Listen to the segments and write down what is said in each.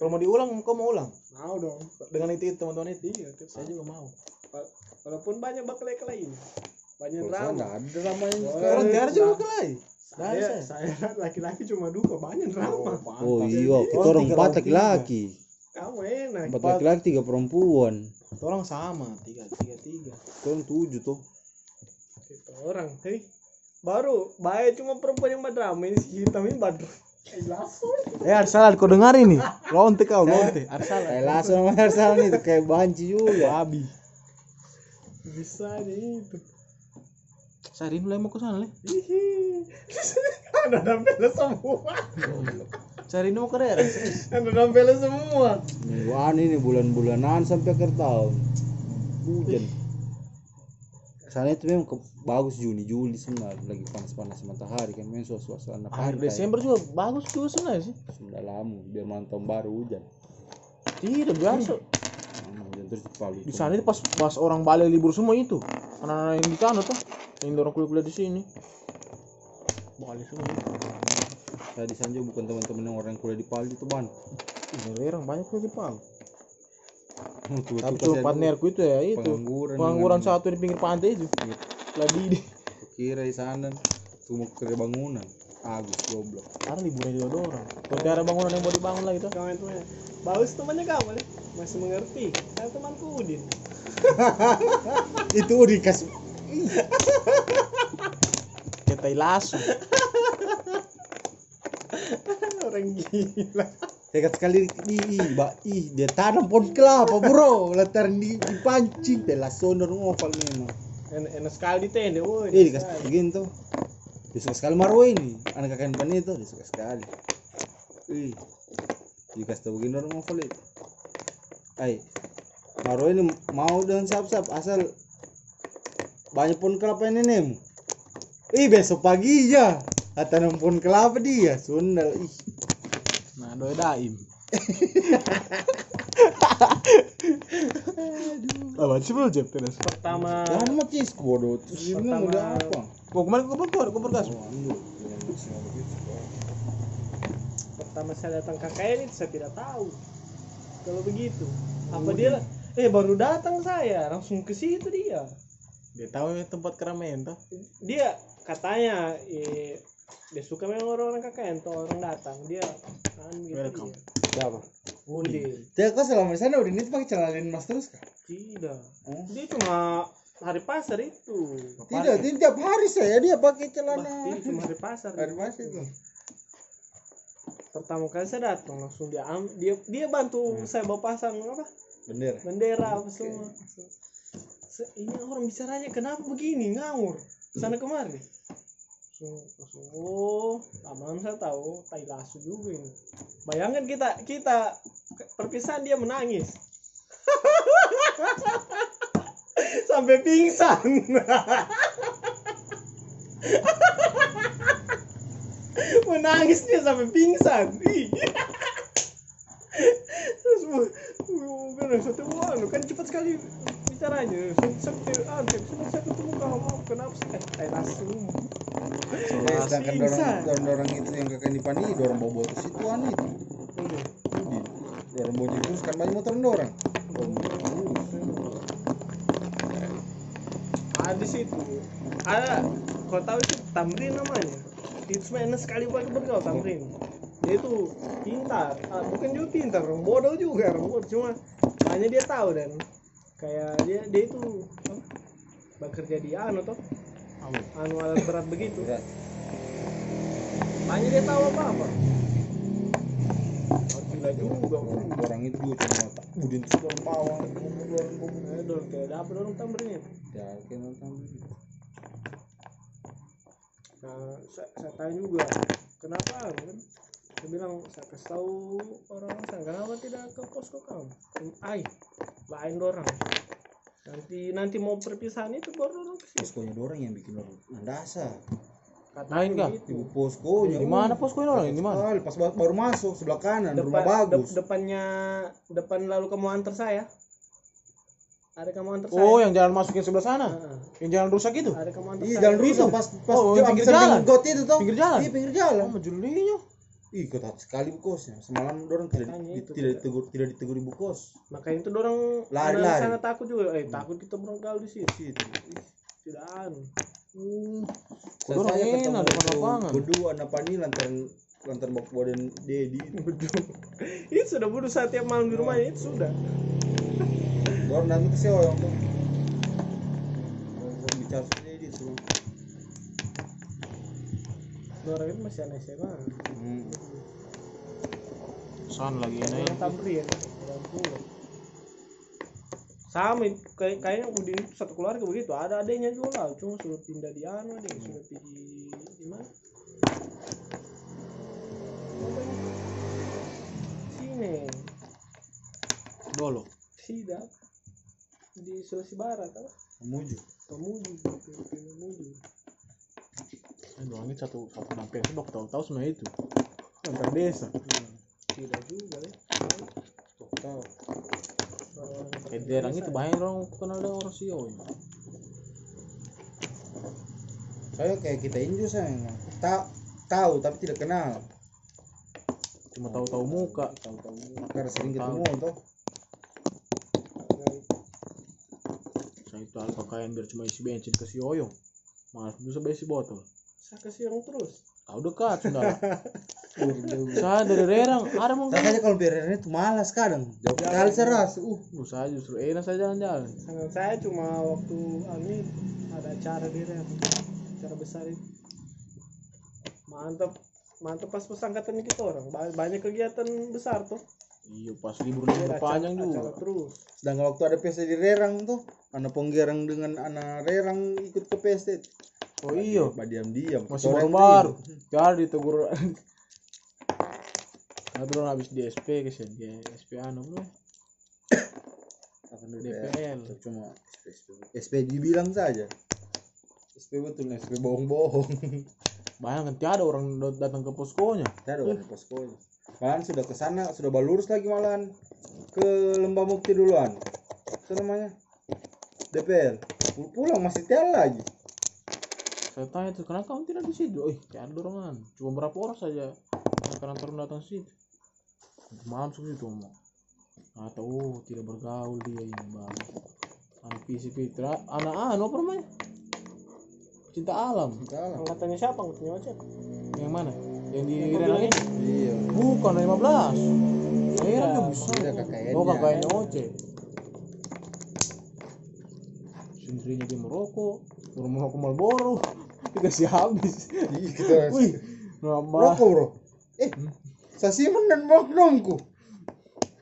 kalau mau diulang kau mau ulang? Mau dong. Dengan itu, itu teman-teman itu. Iya tuh. saya juga mau. Wa- walaupun banyak baklek lain banyak drama. nggak ada dramanya Oh, sekarang. orang tiara juga kelai saya saya. laki-laki cuma dua banyak drama. Oh iya, kita Oh, orang empat laki-laki. kamu enak. Empat laki-laki, tiga perempuan. orang sama tiga tiga tiga. Kita orang tujuh tuh. Kita orang hei. Baru baik cuma perempuan yang berdrama ini si hitam ini eh Arsalan kau dengar ini lonte kau lonte Arsalan Kayak langsung sama Hersal nih, tuh kayak banci juga. babi bisa aja itu saya rindu lah mau ke sana leh Hihi. ada nampel semua rindu mau ke daerah serius. ada nampel semua Mingguan ini bulan-bulanan sampai akhir tahun. Hujan. Sana itu memang ke- bagus Juni, Juli sebenarnya lagi panas-panas matahari kan memang suasana suasana akhir pantai. Desember juga bagus juga sebenarnya sih Sudah lama biar malam tahun baru hujan. tidak biasa Lama hujan terus di Palu. di sana itu pas pas orang Bali libur semua itu anak-anak yang di sana tuh yang orang kuliah-kuliah di sini Bali semua Saya di sana juga bukan teman-teman yang orang yang kuliah di Palu itu ban. Ini orang banyak tuh di Palu Tuh, tapi tuh, partnerku itu ya itu. pengangguran. pengangguran satu di pinggir pantai itu. Iya. lagi di Kira di sana tuh mau kerja bangunan. Agus goblok. karena liburan juga ada orang. Kalau ada bangunan yang mau dibangun lagi tuh. Kawan temannya bagus temannya kamu nih. Masih mengerti. Saya temanku Udin. Itu udah dikasih kita lasu orang gila Dekat sekali di ih, ba, ih dia tanam pohon kelapa bro. Lantaran di, dipancing telah sonor ngoval memang. Enak, enak sekali di tenda woi eh dikasih begini tuh dia suka sekali marwa ini. Anak kakak pan itu dia suka sekali. Ih dikasih tahu begini orang ngoval itu. Ay marwa ini mau dengan siap-siap asal banyak pohon kelapa ini nemu ih besok pagi ya tanam pohon kelapa dia sundal ih nah doi daim. Apa sih belum jep? Terus pertama Jangan mati bodoh. Ini Pertama- udah apa? mau kemarin gue keluar gue bergas Oh, pertama saya datang KKN itu saya tidak tahu. Kalau begitu apa dia eh baru datang saya. Langsung ke situ dia. Dia tahu tempat keramaian tuh dia katanya eh, dia suka memang orang-orang KKN tuh orang datang dia kan gitu Welcome. dia. Siapa? Udin Dia kok selama di sana udah ini pakai celana mas terus kah? tidak Oh. dia cuma hari pasar itu Tidak, tidak tiap hari saya dia pakai Bah, celana. dia cuma hari pasar Hari pasar itu. pertama kali saya datang langsung dia am- dia dia bantu saya bawa pasang apa Bendera. bendera apa semua Se- ini orang bicaranya kenapa begini ngawur sana kemari oh aman saya tahu tai lasu juga ini bayangkan kita kita perpisahan dia menangis sampai pingsan menangis dia sampai pingsan terus bilang satu anu kan cepat sekali bicaranya sampai anu sudah saya ketemu kamu kenapa sih eh tai lasu Eh, sedangkan dorong, dorong, dorong itu yang kakak di pani, dorong bawa botos itu. Anu itu. Budi. Dorong bawa terus kan banyak motor dorong. ada di situ ada kau tahu itu Tamrin namanya. Itu enak sekali buat bergaul Tamrin. Dia itu pintar. Ah, bukan juga pintar orang bodoh juga orang bodoh. Cuma hanya dia tahu dan kayak dia dia itu bekerja di anu toh. Anu alat berat begitu. Berat. Hanya dia tahu apa apa gila juga Orang itu juga cuma tak. Budin itu dorong pawang. Dorong dorong. Dorong kayak dapet dorong Tamrin Ya, kayak nonton. Nah, saya, saya tanya juga, kenapa kan? Saya bilang, saya kasih tahu orang saya, kenapa tidak ke posko kamu? Ay, lain dorang. Nanti nanti mau perpisahan itu baru dorang ke sini. Poskonya dorong yang bikin orang landasa. Lain kah? gitu. Ibu poskonya. di mana posko ini orang di mana Pas ba- baru masuk sebelah kanan, rumah Depan, bagus. dep- depannya, depan lalu kamu antar saya. Ada kamu antar saya. oh yang jalan masukin sebelah sana Heeh. yang jalan rusak itu ada kamu antar Iya, jalan rusak pas pas Oh, jam- pinggir jalan. got itu tuh. Pinggir jalan? Iya, pinggir jalan. oh majulinya ih ketat sekali bu kosnya semalam orang tidak di- itu tidak ditegur tidak ditegur ibu kos makanya itu orang Lari, lari. sana takut juga eh takut kita berenggal di sini situ tidak anu saya Orang enak ketemu itu lapangan. berdua anak pani lantaran lantaran bawa dan dedi. Itu sudah bunuh setiap malam di rumahnya itu sudah. Orang nanti ke sewa yang tuh Orang bicara sama dedi semua orang itu masih anak SMA hmm. San lagi ini. Orang Tamrin ya, orang tua. Sama kayak kayaknya Udin itu satu keluarga begitu. Ada adanya juga lah, cuma sudah pindah di anu deh, sudah di di mana? Sini, dolo Sidap di Sulawesi Barat kan? Memuju Pemuju, gitu, Pemuju. Eh, doang ini satu satu nampil sebab tahu-tahu semua itu. Antar desa. Tidak juga ya. tahu Kayak daerah itu banyak orang kenal dengan orang Sio saya kayak kita inju sayang. Tak tahu tapi tidak kenal. Cuma tahu-tahu muka. Tahu-tahu karena sering Tahu. ketemu toh. Saya itu alfa kain biar cuma isi bensin ke si Oyong malas bisa isi botol. Saya kasih yang terus. kau dekat sudah saya dari Rerang ada mau Makanya kalau biarin itu malas kadang. Jauh kali seras. Uh, Lu saya justru enak saya jalan-jalan saya cuma waktu ini ada acara di Rem, acara besar itu. Mantap, mantap pas pas angkatan kita orang. Ba- Banyak kegiatan besar tuh. iya pas libur libur panjang acara, acara juga terus. sedangkan waktu ada pesta di Rerang tuh, anak penggerang dengan anak Rerang ikut ke pesta. itu. oh iya Pak diam-diam. masih Orang baru-baru itu. jadi ditegur nah terus habis di SP kesian di SP anu bro Akan di DPL. Cuma SP, dibilang saja. SP betul, SP bohong-bohong. bayangkan tiada orang dat- datang ke poskonya Tidak ada orang poskonya. Malahan sudah ke sana, sudah balurus lagi malahan ke Lembah Mukti duluan. Itu namanya DPL. Pul- Pulang masih tel lagi. saya tanya tuh kenapa kamu tidak di situ eh tiada dorongan cuma berapa orang saja karena turun datang situ malam sudah itu ngomong atau oh, tidak bergaul dia ini bang. Anak visi fitra anak anu apa namanya? Cinta alam. Salah. Angkatannya siapa? Angkatannya Ocet. yang mana? Yang di Renang bilang itu? Iya. bukan 15 saya Iya, juga bisa. oh kakaknya Oce sendirinya dia merokok. Baru merokok Marlboro. Dikasih habis. Iya, kita wih nambah rokok bro. Eh, sasiman dan magnumku.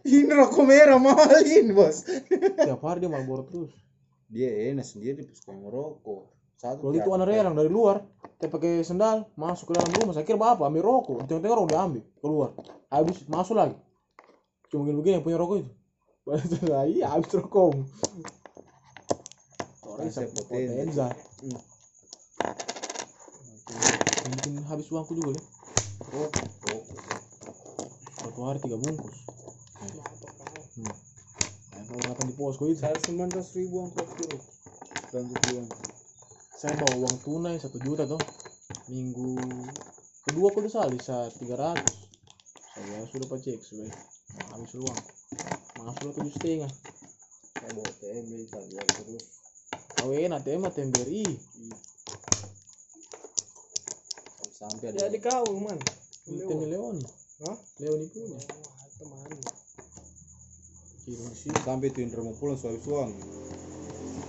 Ini rokok merah mahal ini bos. tiap hari dia Marlboro terus Dia enak sendiri pas kayak ngerokok. Satu kalau itu anak relang dari luar dia pakai sendal masuk ke dalam rumah saya kira bapak ambil rokok di tengah-tengah orang diambil keluar habis masuk lagi cuma begini yang punya rokok itu Padahal iya habis rokok orang potensi. potenza Hmm. yang bikin habis uangku juga nih Rokok, rokok. Satu hari tiga bungkus kau. hmm. yang kalau datang di posko itu Saya sembilan ratus ribu angkot kilo. Dan tujuan. saya bawa uang tunai satu juta tuh minggu kedua kalau salah bisa tiga ratus saya sudah pacek sudah habis uang maaf sudah tujuh setengah Saya bawa TM tadi terus. kawin ATM ATM BRI Sampai ada. Jadi kau man. ATM Leoni Hah? Leoni punya Wah, teman. kirim sih sampai tuh Indra mau pulang suami suang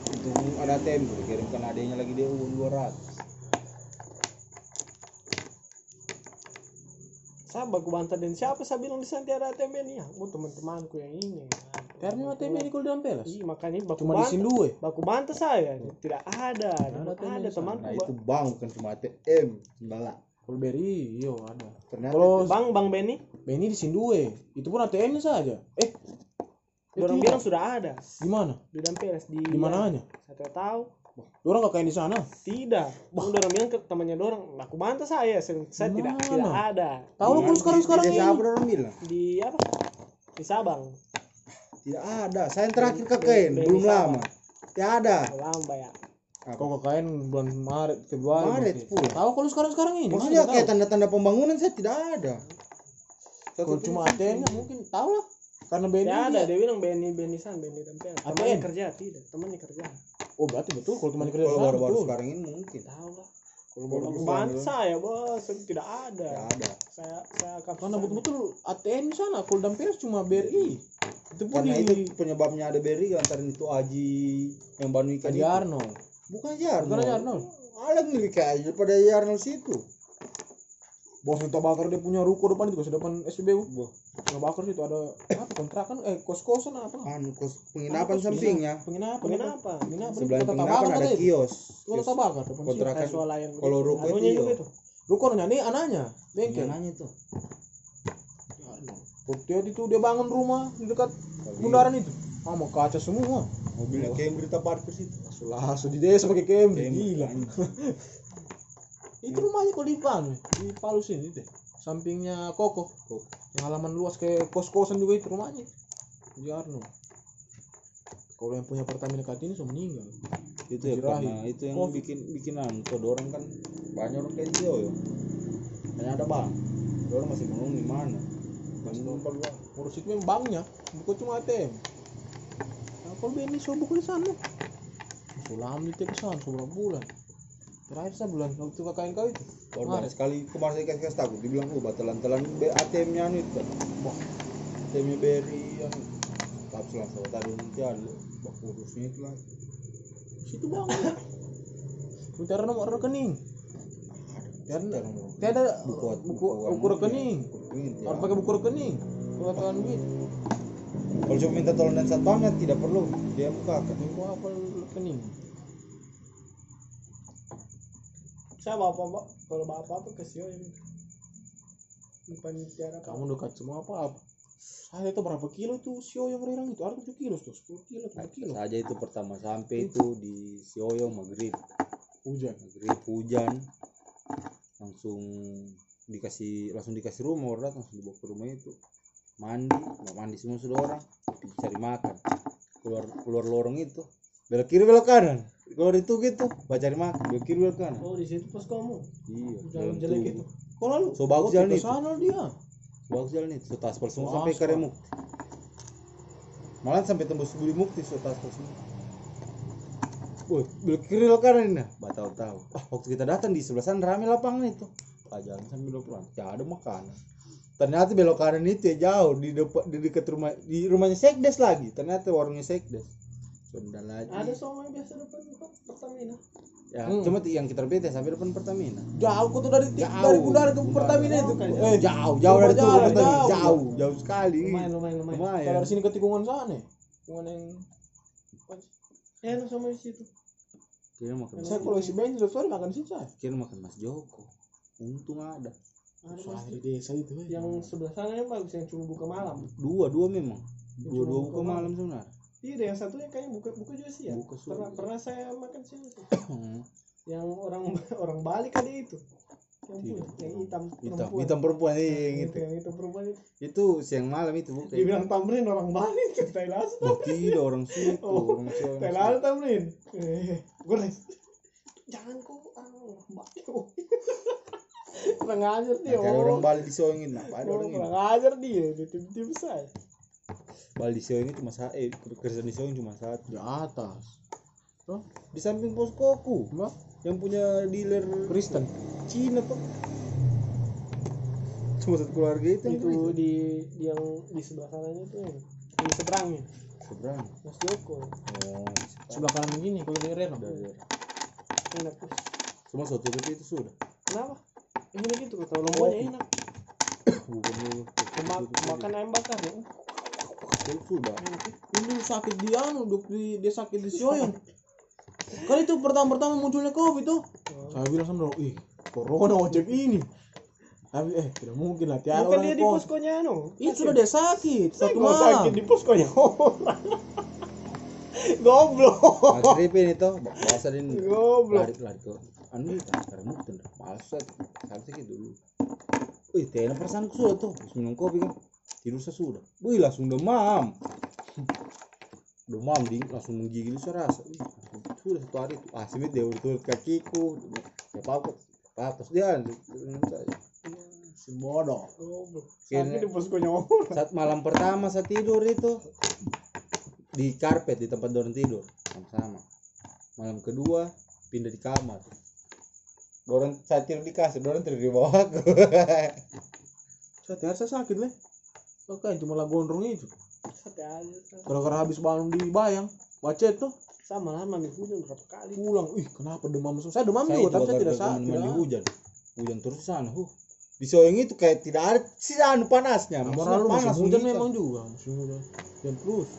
untuk ada tuh dikirimkan adanya lagi dia uang dua ratus Saya baku bantah dan siapa saya bilang di sana tiada ATM ini ya? Oh teman-temanku yang ini. karena ATM ini kalau di Ampelas Iya makanya baku cuma di bantah. Baku bantah saya tidak ada. Ada Tidak ada di sana. temanku. nah itu bank bukan cuma ATM sembala BRI iyo ada. Ternyata kalau Bang Bang Benny, Beni di Sindue itu pun ATM nya saja. Eh eh, orang bilang sudah ada. Di mana di Damperes di di mananya Saya tidak tahu. orang kakaknya di sana? Tidak. Bang orang bilang ke temannya dorang, baku bantah saya, saya, saya tidak tidak ada. Tahu kalau sekarang sekarang di ini. desa apa orang bilang? Di apa? Di Sabang. tidak ada. Saya yang terakhir Beni belum lama. Tidak ada. Lamba ya. Kau KKN bulan Maret Februari Maret berarti. pula. tahu kalau sekarang sekarang ini? Maksudnya kayak tanda-tanda pembangunan saya tidak ada. Kalau cuma ATM mungkin tahu lah. Karena BNI Ya ada, dia- bilang Benny Benny San, Benny Dampian. Temannya kerja tidak, temannya kerja. oh berarti betul kalau teman kerja kalau baru-baru sekarang ini mungkin. Tahu lah. kalau baru Ban saya bos, tidak ada. ya ada. Saya saya akan karena betul-betul ATM di sana kalau Dampiras cuma BRI itu pun karena di itu penyebabnya ada Berry antara itu Aji yang Banu ikan itu. Arnold bukan Yarno bukan Arnold ada yang lebih kaya daripada Yarno situ. Bos minta bakar dia punya ruko depan itu depan SPBU Wah, Nah, bakar situ ada apa kontrakan? Eh kos-kosan apa? Anu kos penginapan Apa, sampingnya penginapan Penginapan. penginapan. Sebelah penginapan ada itu kios. Kios. depan situ. Kontrakan. Kalau ruko itu itu. ruko nih anaknya. Bengkel. Nanya tuh Waktu itu dia bangun rumah di dekat bundaran itu. Ah, mau kaca semua. Mobilnya kayak berita parkir situ Langsung di desa pakai. Camry. Gila. itu rumahnya kok di Pan, di Palu sini itu. Sampingnya Koko. Koko. Yang halaman luas kayak kos-kosan juga itu rumahnya. Di Arno. Kalau yang punya Pertamina Kartini sudah meninggal. itu ya karena itu yang Covid. bikin bikin tuh orang kan banyak orang kayak dia ya hanya ada bang orang masih bingung di mana masih numpang Urus itu memang banknya, bukan cuma ATM. Nah, kalau Benny so buku di sana. Sulam di ke sana seberapa bulan. Terakhir saya bulan waktu kakak kau itu. Baru Kemarin. banyak sekali kemarin saya kasih takut dibilang oh batalan-talan ATM-nya anu itu Wah, ATM-nya Berry yang tapi langsung tadi nanti ada bak urusnya itu lah situ bang. Minta nomor rekening. Mau Tiada buku buku buku rekening. buku rekening. Harus pakai buku rekening. Kalian duit, kalau cuma minta tolong dan satpamnya tidak perlu dia buka kan buku apa rekening? Saya bapak bapak kalau bapak apa ke Sio ini. Bukan tiara kamu. Kamu dekat semua apa apa? Saya itu berapa kilo tuh sio yang rerang itu? Ada 7 kilo tuh, 10 kilo, 7 kilo. saja itu pertama sampai itu di Sioyo maghrib Hujan. maghrib hujan langsung dikasih langsung dikasih rumah orang datang langsung dibawa ke rumah itu mandi mau mandi semua sudah orang cari makan keluar keluar lorong itu belok kiri belok kanan keluar itu gitu baca cari makan belok kiri belok kanan Oh di situ pas kamu. iya Jalan dalam jelek itu. Kalau lalu So, bagus jalan ke itu. sana dia. bagus jalan itu sudah aspal semua sampai karemuk malah sampai tembus budi mukti sudah aspal semua Woi, belok kiri belok kanan ini nah. Batau tahu. Ah, waktu kita datang di sebelah sana rame lapangan itu. Jalan sambil belok kanan. Ya ada makanan. Ternyata belok kanan itu ya jauh di depan di dekat rumah di rumahnya Sekdes lagi. Ternyata warungnya Sekdes. Sudah lagi. Ada sama yang biasa depan Pertamina. Ya, Hmm. cuma yang kita bete sampai depan Pertamina. Jauh kok tuh dari Jauh. dari bundaran ke Pertamina itu. Jauh kan, Eh, Jauh, jauh dari itu jalan, Pertamina. jauh. Jauh, jauh sekali. Lumayan lumayan lumayan. Lumayan. Kalau dari sini ke tikungan sana. Tikungan yang Ya lu sama di situ. Kira makan. saya kalau isi bensin sorry makan sih saya. Kira makan Mas Joko. Untung ada. Pasti. di desa itu. eh. Yang sebelah sana yang bagus yang cuma buka malam. Dua, dua memang. Yang Dua, dua buka malam. malam sebenarnya. Iya, ada yang satunya kayaknya buka buka juga sih ya. Buka. Pernah pernah saya makan siang itu. Hmm. Yang orang orang Bali kali itu. Yang Tidak. yang hitam hitam perempuan. hitam perempuan iya, yang itu yang itu perempuan itu. itu siang malam itu bukan Dibilang Tamrin orang Bali itu Thailand. oh, tidak orang situ Oh, orang situ situ. Tamrin. Eh, gue jangan kok orang Bali. Kurang ajar dia. Nah, kalau oh. orang Bali disoingin apa ada Oh, orang kurang ajar dia, dia tim-tim saya. Bali disoingin cuma satu eh kerjaan disoingin cuma satu Di atas. di samping poskoku Mbak, yang punya dealer Kristen. Cina tuh cuma satu keluarga itu yang Itu Kristen. di di yang di sebelah kanannya itu yang di seberangnya. seberang Mas Joko. oh Sebelah kanan begini kalau Reno. dari Enak soto itu itu sudah Kenapa? Ini gitu kalau lomboknya enak. bukan dulu Mak- makan ayam bakar ya. sudah Enak. Ini sakit di anu, di dia sakit di Sioyong. Kan itu pertama-pertama munculnya Covid tuh. Oh. Saya bilang sama ih, corona wajib ini. Tapi eh tidak mungkin lah, tiada Bukan orang dia di poskonya anu. Itu sudah dia sakit satu kok sakit malam. di poskonya orang. Goblok. Mas Ripin itu bahasa ini Goblok. lari lari ke anu karena malas set harusnya gitu dulu. Wih, tena perasaan sudah tuh. Minum kopi kan tidur saya sudah wih langsung demam. Demam ding langsung menggigil saya rasa Wih, sudah satu hari ah sini dia urut kakiku. Ya apa apa apa terus dia si bodoh. Sakit orang. saat malam pertama saya tidur itu di karpet di tempat dorong tidur. Sama-sama. Malam kedua pindah di kamar dorong saya tidur di kasur dorong tidur di bawah aku saya tiap saya sakit leh Oke, cuma lah gondrong itu. Gara-gara habis bangun di bayang, bacet tuh, Sama lah mami hujan berapa kali. pulang. Ih, kenapa demam semua? Saya demam saya juga, tapi saya tidak sakit. mandi hujan hujan terus di sana huh. di Soeng itu kayak tidak ada sih anu panasnya Nah, panas hujan memang juga, musim hujan. Dan terus,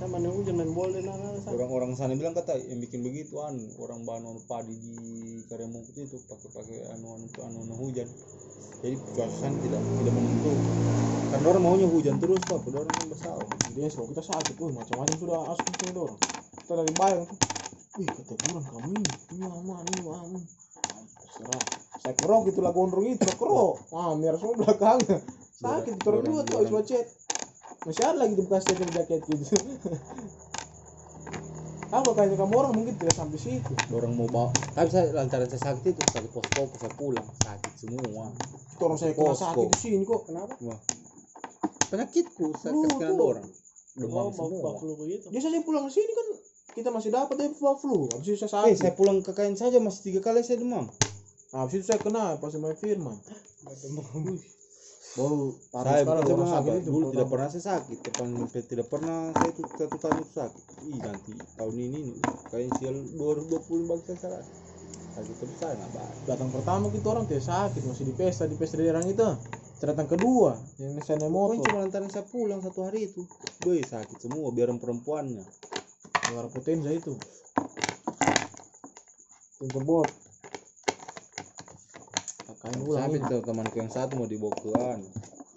Sama mandi hujan main bola dan anak orang-orang sana bilang kata yang bikin begitu anu orang bahan anu padi di Karyamukut itu pakai pakai anu anu anu, anu hujan jadi cuaca tidak tidak menentu kan orang maunya hujan terus pak orang kan bersalah dia kalau kita sakit, wih macam-macam sudah asuk sini dorong. Kita dari bayang tuh, wih kata bulan kamu ini, aman, ini aman. Terserah. Saya kerok itu lah gondrong itu, kerok. Wah, merah semua belakangnya. Sakit, Dorong- dua tuh, habis dorong. Masih ada lagi di bekas jaket jaket gitu. Apa kayaknya kamu orang mungkin tidak sampai situ. orang mau bawa tapi saya lantaran saya sakit itu sakit posko saya pulang sakit semua Itu orang saya kena Posko. sakit di sini kok. Kenapa? Wah. penyakitku saya kena orang demam Oh, semua flu begitu. Dia saja pulang ke sini kan kita masih dapat dari flu flu. Habis itu saya eh sakit. saya pulang ke kain saja masih tiga kali saya demam Nah, habis itu saya kena pas main firman. Demam. Parah saya apa sakit itu. dulu tidak pernah saya sakit depan tidak pernah saya itu satu tahun itu sakit ih nanti tahun ini nih, kayaknya sial 2020 bagi saya salah sakit terus saya nggak bahas datang pertama kita orang tidak sakit masih di pesta di pesta daerah itu. Datang kedua yang saya naik pokoknya motor. cuma lantaran saya pulang satu hari itu gue sakit semua biar perempuannya Negara potenza itu. Untuk bot. Kakaknya ulang sampai tuh temanku yang satu mau dibawa ke anu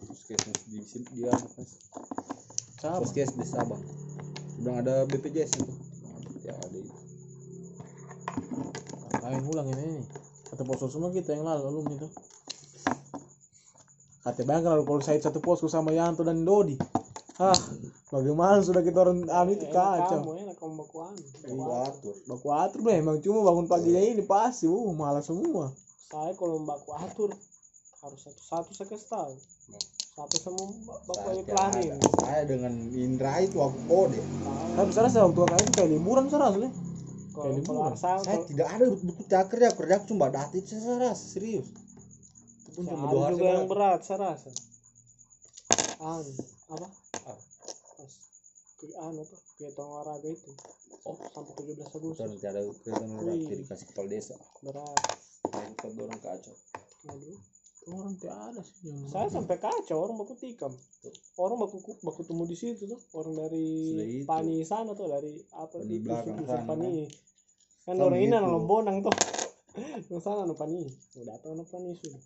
puskesmas di sini dia Sama. puskes di Sabang bilang ada BPJS itu ya ada itu Kakaknya ulang ini. ini. Kata posko semua kita yang lalu lalu itu. Kata bayangkan lalu kalau saya satu posko sama Yanto dan Dodi. Hah, bagaimana sudah kita orang anu itu Enak kacau. kamu enak kamu bakuan. Baku atur Baku atur memang cuma bangun paginya ini pasti, uh malas semua. Saya kalau baku atur harus satu-satu saya kasih tahu. Satu sama baku saya, iklanin. ada. saya dengan Indra itu aku kode Tapi saya rasa waktu kakak itu kayak liburan saya rasa nih. Kalau Kayak liburan. Saya tidak ada betul saya kerja kerja aku cuma dati saya rasa serius itu pun cuma dua hari juga yang saya berat saya rasa. An apa? Pas anu apa? Kegiatan olahraga itu. Oh, sampai 17 Betul, Agustus nanti ada kegiatan orang Wih. jadi kasih kepala desa berat. Saya tetap dorong kacau Aduh. Orang tidak ada sih yang Saya sampai kacau orang baku tikam. Orang baku baku temu di situ tuh orang dari. Pani sana tuh dari apa itu, belakang sana, Pani. Kan Sama orang ini anu bonang tuh. Yang sana anu Pani. Udah tahu anu Pani sudah.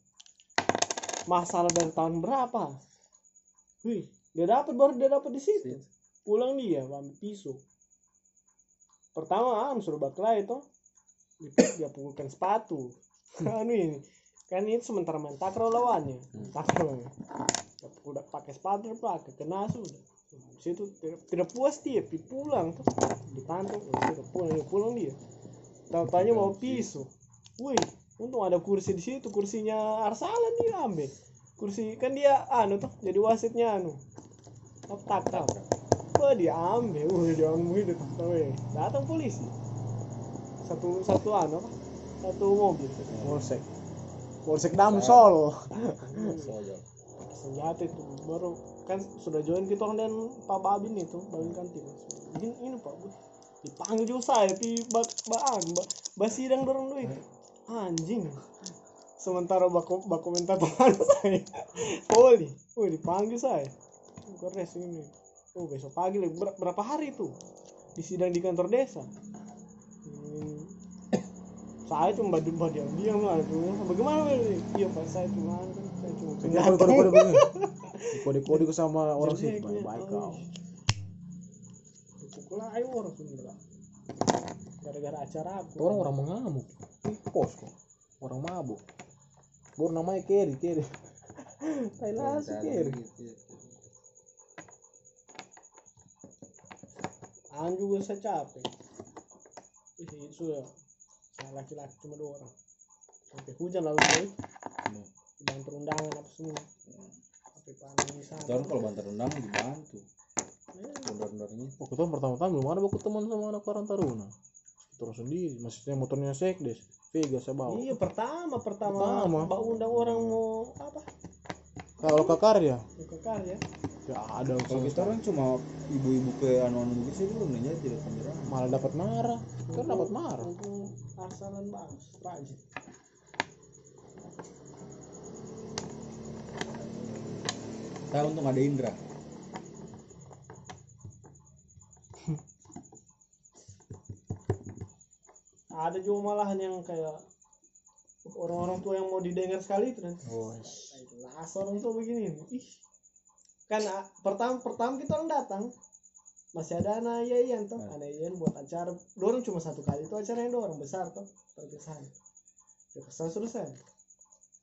Masalah dari tahun berapa? Wih, dia dapat baru dia dapat di situ. Pulang dia ambil pisau. Pertama anu suruh berkelahi tuh. Dia- Dia pukulkan sepatu. Anu ini kan ini sementara main takraw lawannya. Hmm. takraw. Udah pakai sepatu dia pakai kena sudah Di situ tidak, tidak puas dia pi pulang tuh. Dipantau oh, sudah pulang dia pulang dia. Tahu tanya mau pisau. Wih untung ada kursi di situ kursinya Arsalan dia ambil kursi kan dia anu tuh jadi wasitnya anu. Apa takraw. Wah dia ambil, wah dia ambil itu, weh. datang polisi, satu satu anu apa, satu mobil, Polsek. Polsek. Damsol. soalnya senjata itu. Baru kan sudah join kita orang dan Pak Babin itu Babin kantin. Ini ini Pak Bu. Dipanggil juga saya di bak baan ba, basidang dorong duit. Anjing. Sementara bak bak komentar teman saya. Poli oh dipanggil saya. Kores ini. Oh besok pagi Ber- berapa hari itu? Di sidang di kantor desa. Hmm, saya cuma badu diam diam lah tuh bagaimana iya pak saya cuma kan saya cuma Kode kode kode kode. Kode kode sama orang sih. Baik ya. baik kau. Pukul ayo orang Sunda. Gara-gara acara aku. Itu orang orang mengamuk. Ih, posko. Orang mabuk. Baru namanya Kerry, Kerry. Thailand sih Kerry. An juga saya capek. Ih, itu sudah. Saya laki-laki cuma dua orang. Sampai hujan lalu boy. bantu undangan apa semua tapi panen di sana Orang kalau bantar rendang dibantu. Ya, Rendang-rendangnya. waktu itu pertama-tama belum ada aku teman sama anak Karang Taruna terus sendiri maksudnya motornya sekdes Vega saya bawa iya pertama pertama Pertama. mbak undang orang mau apa kalau ke karya ke karya ya ada Kalau kita orang cuma ibu-ibu ke anu-anu gitu sih belum nih tidak penjara. malah dapat marah kan dapat marah Asalan bagus rajin Tahu untung ada Indra. ada juga malahan yang kayak orang-orang tua yang mau didengar sekali itu nanti oh Las orang tua begini ih. Kan ah, pertama pertama kita orang datang masih ada anak Yayan tuh Hmm. anak Yayan buat acara. Dorong cuma satu kali itu acaranya dorong besar tuh terkesan terkesan selesai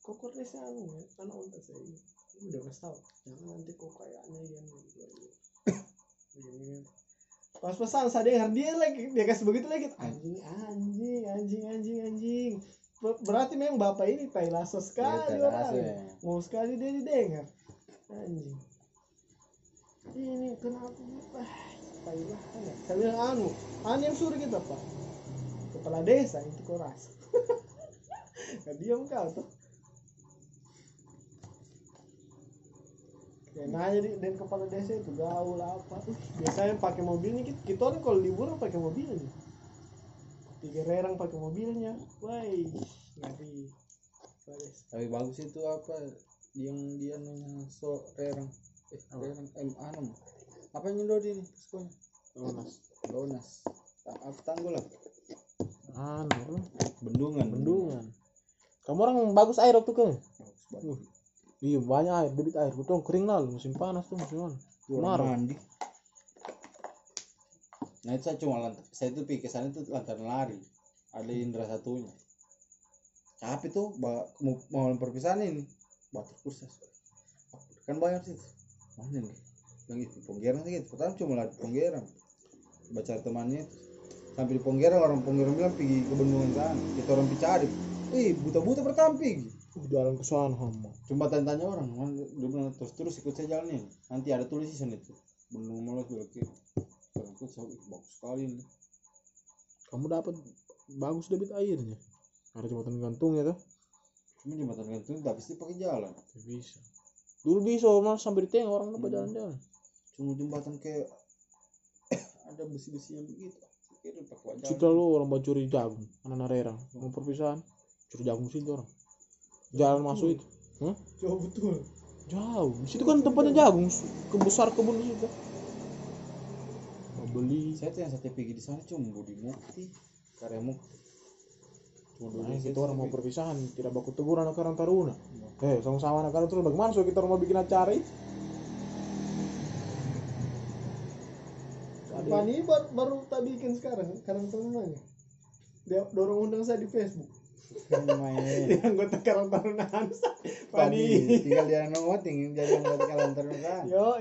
kok kurnisnya anu ya anak unta saya ini udah kasih tahu jangan nanti kok kayak anak Yayan Begini. pas pesan saya dengar dia lagi. Dia kasih begitu lagi. Anjing anjing anjing anjing anjing. Ber- berarti memang bapak ini tai laso sekali Iya, tai orang. ya. mau sekali dia didengar. Anjing. Ini kenapa tai lah saya bilang anu anu yang suruh kita pak. Kepala desa itu kau rasa Gak diam kau tuh. Ya nanya di dan kepala desa itu gaul apa Uh, biasanya pakai mobilnya kita, kita orang kalau liburan pakai mobilnya tiga rerang pakai mobilnya. Wah ngeri. Tapi bagus itu apa? Yang dia nanya so rerang. Eh, rerang em anu. Apa yang nyedot ini sekolahnya? Donas. Donas. Ta- Apa tanggul lah? anu Bendungan. bendungan kamu orang bagus air waktu ke Bagus banget. iya banyak air debit air betul kering lalu musim panas tuh musim Marah. mandi. Nah itu saya cuma lantar, saya itu pikir sana itu lantaran lari. Ada Indra satunya. Capek tuh, mau mau perpisahan ini. Batuk kursus. Kan bayar sih. Mana nih? Yang itu ponggeran gitu. Pertama cuma lari ponggeran. Baca temannya. Sampai di ponggeran orang ponggeran bilang pergi ke bendungan sana. Kita orang cari. Ih, buta-buta pertama pergi. uh, jalan ke sana hama Cuma tanya-tanya orang, "Man, dia bilang terus terus ikut saya jalan ini. Nanti ada tulis di sana itu. Belok kiri. Kalau ikut saya "Ih, bagus sekali nih. kamu dapat bagus debit airnya ada jembatan gantung ya tuh Cuma jembatan gantung tapi sih pakai jalan. Bisa dulu bisa mas sampai di tengah orang Hmm. jalan-jalan Cuma jembatan kayak ada besi-besi yang begitu. Situ lu orang mau curi jagung anak rerang. Mau perpisahan curi jagung situ orang. Jalan masuk itu. Hah? jauh betul. Jauh. Di situ kan tempatnya jagung kebesar kebun di situ. Mau beli. Saya tuh yang satu pergi di sana cuma Budi Mukti, Karya Mukti. Cuma Nah, kita orang mau perpisahan tidak baku tegur anak Karang Taruna. Eh sama-sama anak Karang Taruna bagaimana so kita mau bikin acara itu Pani baru, baru tak bikin sekarang karang tarunanya dia dorong undang saya di Facebook. Dia anggota karang taruna Hansa. Pani, Pani tinggal dia nongoting jadi anggota kalantar kan. yo